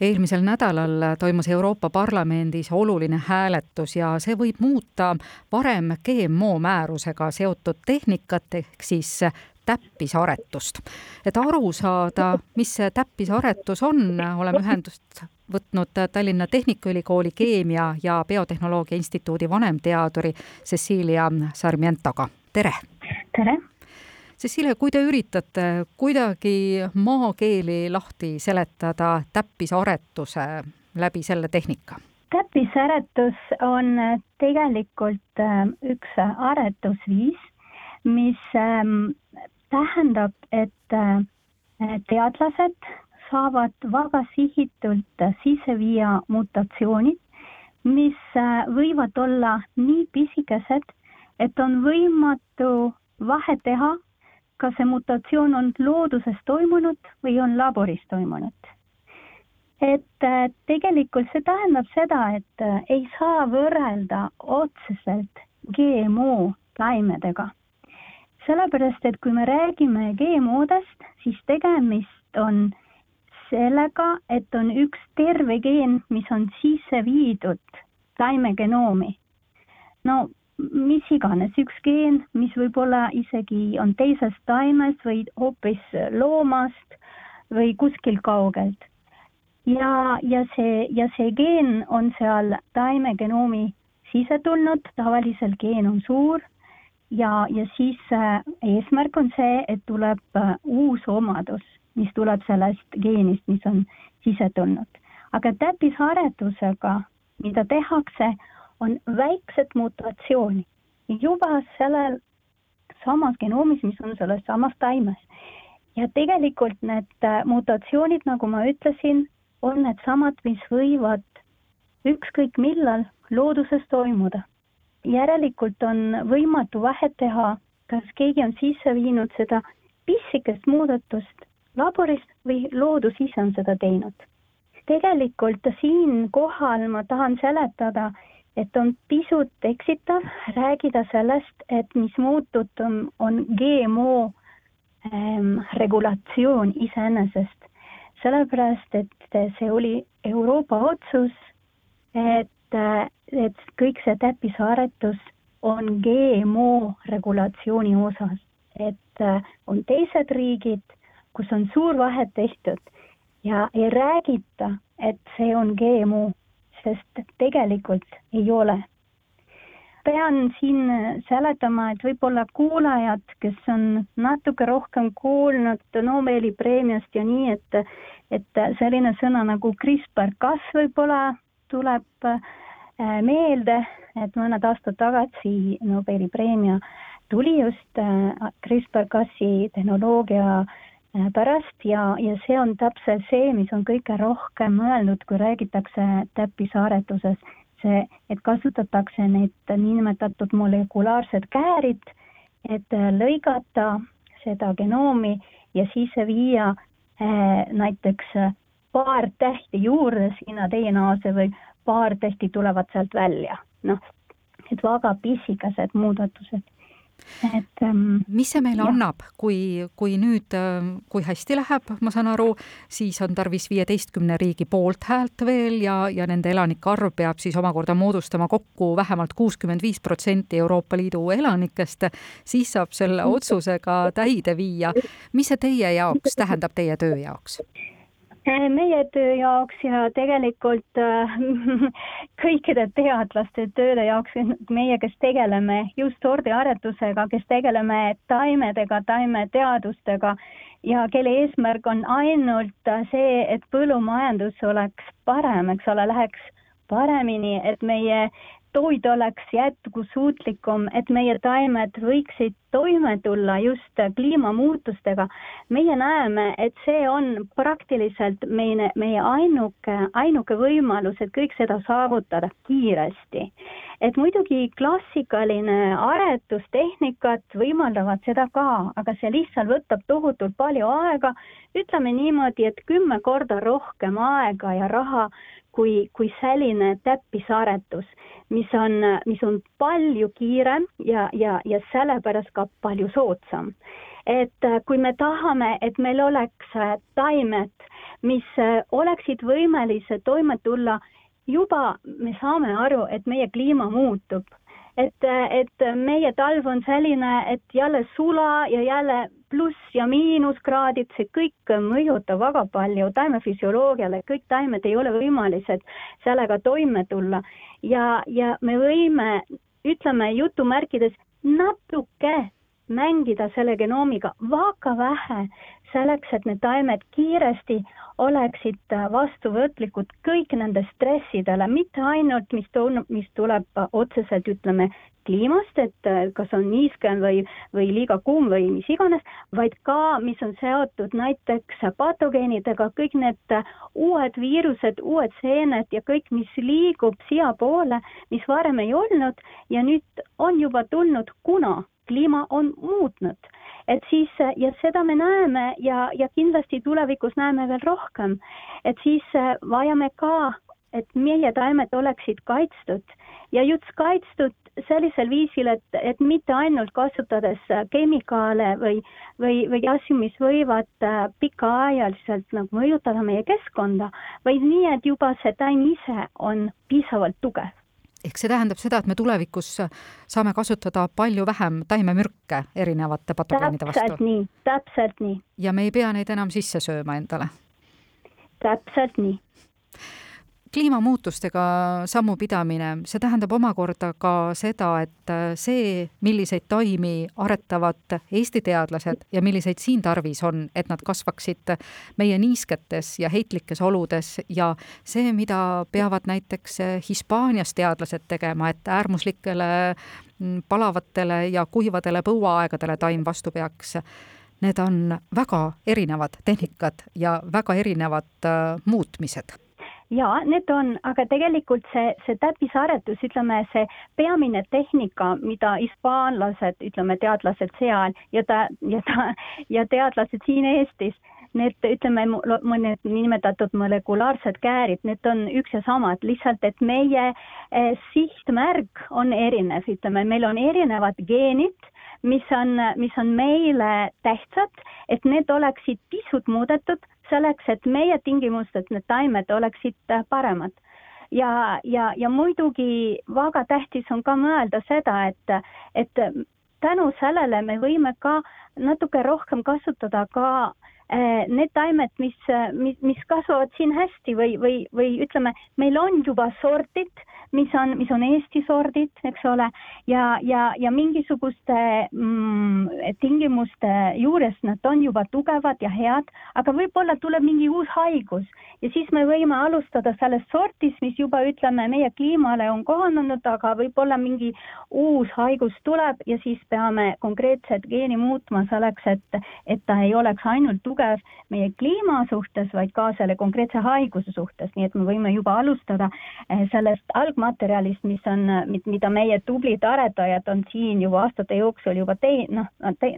eelmisel nädalal toimus Euroopa Parlamendis oluline hääletus ja see võib muuta varem GMO määrusega seotud tehnikat ehk siis täppisaretust. et aru saada, mis see täppisaretus on, oleme ühendust võtnud Tallinna Tehnikaülikooli Keemia ja Biotehnoloogia Instituudi vanemteaduri Cecilia Sarmientoga, tere! tere! Cecilia, kui te üritate kuidagi maakeeli lahti seletada täppisaretuse läbi selle tehnika? täppisaretus on tegelikult ähm, üks aretusviis, mis ähm, tähendab, et äh, teadlased saavad väga sihitult sisse viia mutatsioonid, mis äh, võivad olla nii pisikesed, et on võimatu vahet teha, kas see mutatsioon on looduses toimunud või on laboris toimunud. et äh, tegelikult see tähendab seda, et äh, ei saa võrrelda otseselt GMO taimedega. sellepärast, et kui me räägime GMO-dest, siis tegemist on sellega, et on üks terve geen, mis on sisse viidud taime genoomi. no mis iganes, üks geen, mis võib-olla isegi on teisest taimest või hoopis loomast või kuskilt kaugelt. ja, ja see, ja see geen on seal taime genoomi sisse tulnud, tavaliselt geen on suur ja, ja siis äh, eesmärk on see, et tuleb äh, uus omadus, mis tuleb sellest geenist, mis on sisse tulnud. aga täppisharetusega, mida tehakse, on väiksed mutatsioonid juba sellel samas genoomis, mis on selles samas taimes. ja tegelikult need äh, mutatsioonid, nagu ma ütlesin, on needsamad, mis võivad ükskõik millal looduses toimuda. järelikult on võimatu vahet teha, kas keegi on sisse viinud seda pissikest muudatust laborist või loodus ise on seda teinud. tegelikult siinkohal ma tahan seletada, et on pisut eksitav rääkida sellest, et mis muutub, on GMO ähm, regulatsioon iseenesest. sellepärast, et see oli Euroopa otsus, et, et kõik see täppisaretus on GMO regulatsiooni osas, et äh, on teised riigid, kus on suur vahet tehtud ja ei räägita, et see on GMO sest tegelikult ei ole. pean siin seletama, et võib-olla kuulajad, kes on natuke rohkem kuulnud Nobeli preemiast ja nii, et, et selline sõna nagu CRISPR-Cas võib-olla tuleb äh, meelde, et mõned aastad tagasi Nobeli preemia tuli just äh, CRISPR-Casi tehnoloogia Äh, pärast ja, ja see on täpselt see, mis on kõige rohkem mõeldud, kui räägitakse täppisaretuses. see, et kasutatakse neid niinimetatud molekulaarsed käärid, et äh, lõigata seda genoomi ja siis viia äh, näiteks paar tähti juurde sinna DNA-sse või paar tähti tulevad sealt välja. noh, et väga pisikesed muudatused et ähm, mis see meile jah. annab, kui, kui nüüd, ähm, kui hästi läheb, ma saan aru, siis on tarvis viieteistkümne riigi poolthäält veel ja, ja nende elanike arv peab siis omakorda moodustama kokku vähemalt kuuskümmend viis protsenti Euroopa Liidu elanikest, siis saab selle otsusega täide viia. mis see teie jaoks tähendab, teie töö jaoks? Meie töö jaoks ja tegelikult äh, kõikide teadlaste tööde jaoks, meie, kes tegeleme just sordiaretusega, kes tegeleme taimedega, taimeteadustega ja kelle eesmärk on ainult see, et põllumajandus oleks parem, eks ole, läheks paremini, et meie toit oleks jätkusuutlikum, et meie taimed võiksid toime tulla just kliimamuutustega. meie näeme, et see on praktiliselt meie, meie ainuke, ainuke võimalus, et kõik seda saavutada kiiresti. Et muidugi klassikaline aretustehnikad võimaldavad seda ka, aga see lihtsalt võtab tohutult palju aega. ütleme niimoodi, et kümme korda rohkem aega ja raha kui, kui selline täppisaretus, mis on, mis on palju kiirem ja, ja, ja sellepärast ka palju soodsam. et äh, kui me tahame, et meil oleks äh, taimed mis oleksid võimelised toime tulla juba me saame aru, et meie kliima muutub. Et, et meie talv on selline, et jälle sula ja jälle pluss ja miinuskraadid, see kõik mõjutab väga palju taimefüsioloogiale, kõik taimed ei ole võimelised sellega toime tulla. Ja, ja me võime, ütleme jutumärkides, natuke mängida selle genoomiga väga vähe selleks, et need taimed kiiresti oleksid vastuvõtlikud kõik nende stressidele, mitte ainult, mis tun-, mis tuleb otseselt, ütleme, kliimast, et kas on niiske või, või liiga kuum või mis iganes, vaid ka, mis on seotud näiteks patogeenidega, kõik need uued viirused, uued seened ja kõik, mis liigub siiapoole, mis varem ei olnud ja nüüd on juba tulnud, kuna kliima on muutnud. et siis ja seda me näeme ja, ja kindlasti tulevikus näeme veel rohkem, et siis vajame ka, et meie taimed oleksid kaitstud. Ja just kaitstud sellisel viisil, et, et mitte ainult kasutades kemikaale või, või, või asju, mis võivad äh, pikaajaliselt nagu mõjutada meie keskkonda, vaid nii, et juba see taim ise on piisavalt tugev ehk see tähendab seda, et me tulevikus saame kasutada palju vähem taimemürke erinevate patogeenide vastu. täpselt nii, täpselt nii. ja me ei pea neid enam sisse sööma endale. täpselt nii kliimamuutustega sammu pidamine, see tähendab omakorda ka seda, et see, milliseid taimi aretavad Eesti teadlased ja milliseid siin tarvis on, et nad kasvaksid meie niisketes ja heitlikes oludes ja see, mida peavad näiteks Hispaanias teadlased tegema, et äärmuslikele palavatele ja kuivadele põuaaegadele taim vastu peaks need on väga erinevad tehnikad ja väga erinevad äh, muutmised ja need on, aga tegelikult see, see täppisaretus, ütleme, see peamine tehnika, mida hispaanlased, ütleme, teadlased seal ja ta, ja ta, ja teadlased siin Eestis, need, ütleme, mõned niinimetatud molekulaarsed käärid, need on üks ja samad, lihtsalt et meie eh, sihtmärk on erinev, ütleme, meil on erinevad geenid mis on, mis on meile tähtsad, et need oleksid pisut muudetud selleks, et meie tingimustes need taimed oleksid paremad. ja, ja, ja muidugi väga tähtis on ka mõelda seda, et, et tänu sellele me võime ka natuke rohkem kasutada ka eh, need taimed, mis, mis, mis kasvavad siin hästi või, või, või ütleme, meil on juba sordid mis on, mis on Eesti sordid, eks ole, ja, ja, ja mingisuguste mm, tingimuste juures nad on juba tugevad ja head, aga võib-olla tuleb mingi uus haigus ja siis me võime alustada sellest sordist, mis juba ütleme, meie kliimale on kohanenud, aga võib-olla mingi uus haigus tuleb ja siis peame konkreetset geeni muutma selleks, et, et ta ei oleks ainult tugev meie kliima suhtes, vaid ka selle konkreetse haiguse suhtes, nii et me võime juba alustada eh, sellest alg-, algmaterjalist, mis on, mida meie tublid aretajad on siin juba aastate jooksul juba tei-, noh,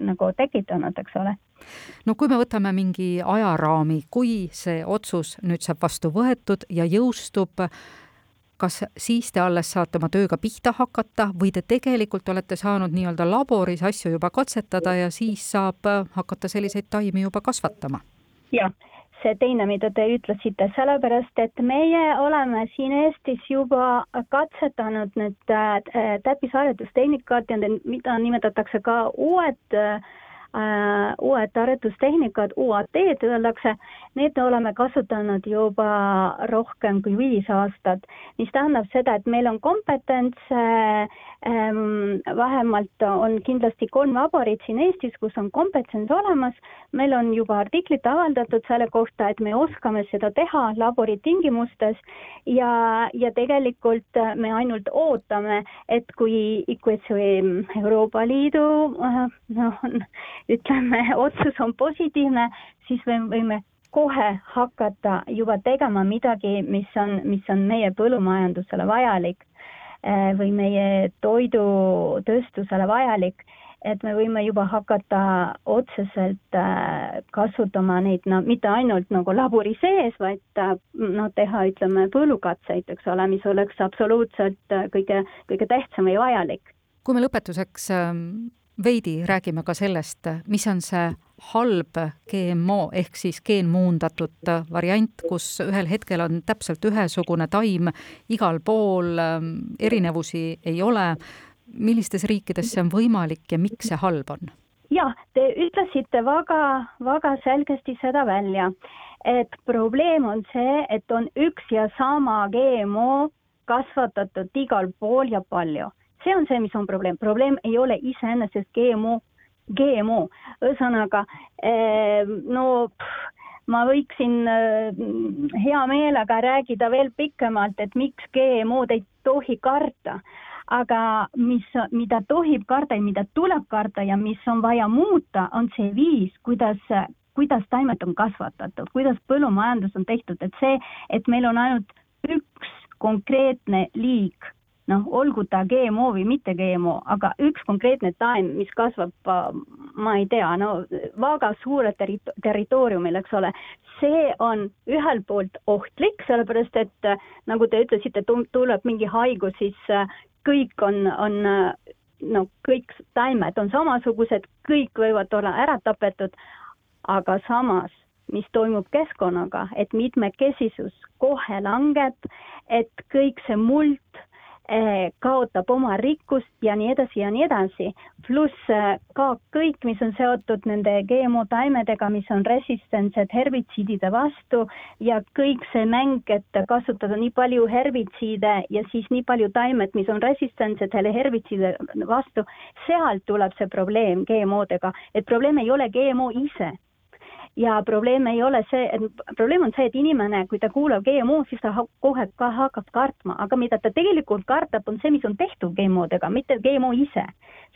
nagu tekitanud, eks ole no kui me võtame mingi ajaraami, kui see otsus nüüd saab vastu võetud ja jõustub, kas siis te alles saate oma tööga pihta hakata või te tegelikult olete saanud nii-öelda laboris asju juba katsetada ja siis saab hakata selliseid taimi juba kasvatama? jah see teine, mida te ütlesite, sellepärast et meie oleme siin Eestis juba katsetanud need äh, täppisharjutustehnikad ja mida nimetatakse ka uued äh, uued arendustehnikad, UAT-d öeldakse, need oleme kasutanud juba rohkem kui viis aastat, mis tähendab seda, et meil on kompetents äh,, ähm, vähemalt on kindlasti kolm laborit siin Eestis, kus on kompetents olemas, meil on juba artiklid avaldatud selle kohta, et me oskame seda teha labori tingimustes ja, ja tegelikult me ainult ootame, et kui, kui see Euroopa Liidu äh, noh, ütleme, otsus on positiivne, siis me võime kohe hakata juba tegema midagi, mis on, mis on meie põllumajandusele vajalik eh, või meie toidutööstusele vajalik, et me võime juba hakata otseselt eh, kasutama neid, no mitte ainult nagu labori sees, vaid noh, teha, ütleme, põllukatseid, eks ole, mis oleks absoluutselt kõige, kõige tähtsam ja vajalik. kui me lõpetuseks ehm, veidi räägime ka sellest, mis on see halb GMO ehk siis geenmuundatud variant, kus ühel hetkel on täpselt ühesugune taim igal pool, erinevusi ei ole. millistes riikides see on võimalik ja miks see halb on? jah, te ütlesite väga, väga selgesti seda välja, et probleem on see, et on üks ja sama GMO kasvatatud igal pool ja palju. See on see, mis on probleem, probleem ei ole iseenesest GMO, GMO, ühesõnaga eh, no pff, ma võiksin eh, hea meelega rääkida veel pikemalt, et miks GMO-d ei tohi karta. Aga mis, mida tohib karta ja mida tuleb karta ja mis on vaja muuta, on see viis, kuidas kuidas taimed on kasvatatud, kuidas põllumajandus on tehtud, et see, et meil on ainult üks konkreetne liik, noh, olgu ta GMO või mitte GMO, aga üks konkreetne taim, mis kasvab, ma ei tea, no väga suure terri-, territooriumil, eks ole, see on ühelt poolt ohtlik, sellepärast et nagu te ütlesite, tuleb mingi haigus, siis kõik on, on no kõik taimed on samasugused, kõik võivad olla ära tapetud, aga samas, mis toimub keskkonnaga, et mitmekesisus kohe langeb, et kõik see muld kaotab oma rikkust ja nii edasi ja nii edasi. pluss eh, ka kõik, mis on seotud nende GMO taimedega, mis on resistentsed herbitsiidide vastu ja kõik see mäng, et kasutada nii palju herbitsiide ja siis nii palju taimed, mis on resistentsed selle herbitsiide vastu, sealt tuleb see probleem GMO-dega, et probleem ei ole GMO ise ja probleem ei ole see, probleem on see, et inimene, kui ta kuulab GMO, siis ta kohe ka hakkab kartma, aga mida ta tegelikult kardab, on see, mis on tehtud GMO-dega, mitte GMO ise.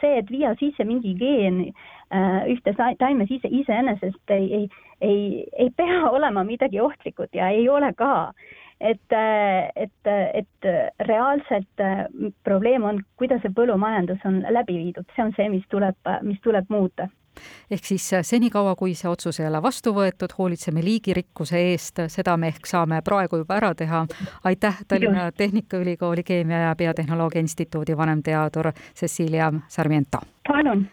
see, et viia sisse mingi geen äh, ühte taime sisse iseenesest ei, ei, ei, ei pea olema midagi ohtlikud ja ei ole ka. Et, äh, et, et reaalselt äh, probleem on, kuidas see põllumajandus on läbi viidud, see on see, mis tuleb, mis tuleb muuta ehk siis äh, senikaua, kui see otsus ei ole vastu võetud, hoolitseme liigirikkuse eest, seda me ehk saame praegu juba ära teha. aitäh, Tallinna Tehnikaülikooli Keemia ja Biotehnoloogia Instituudi vanemteadur Cecilia Sarmiento. palun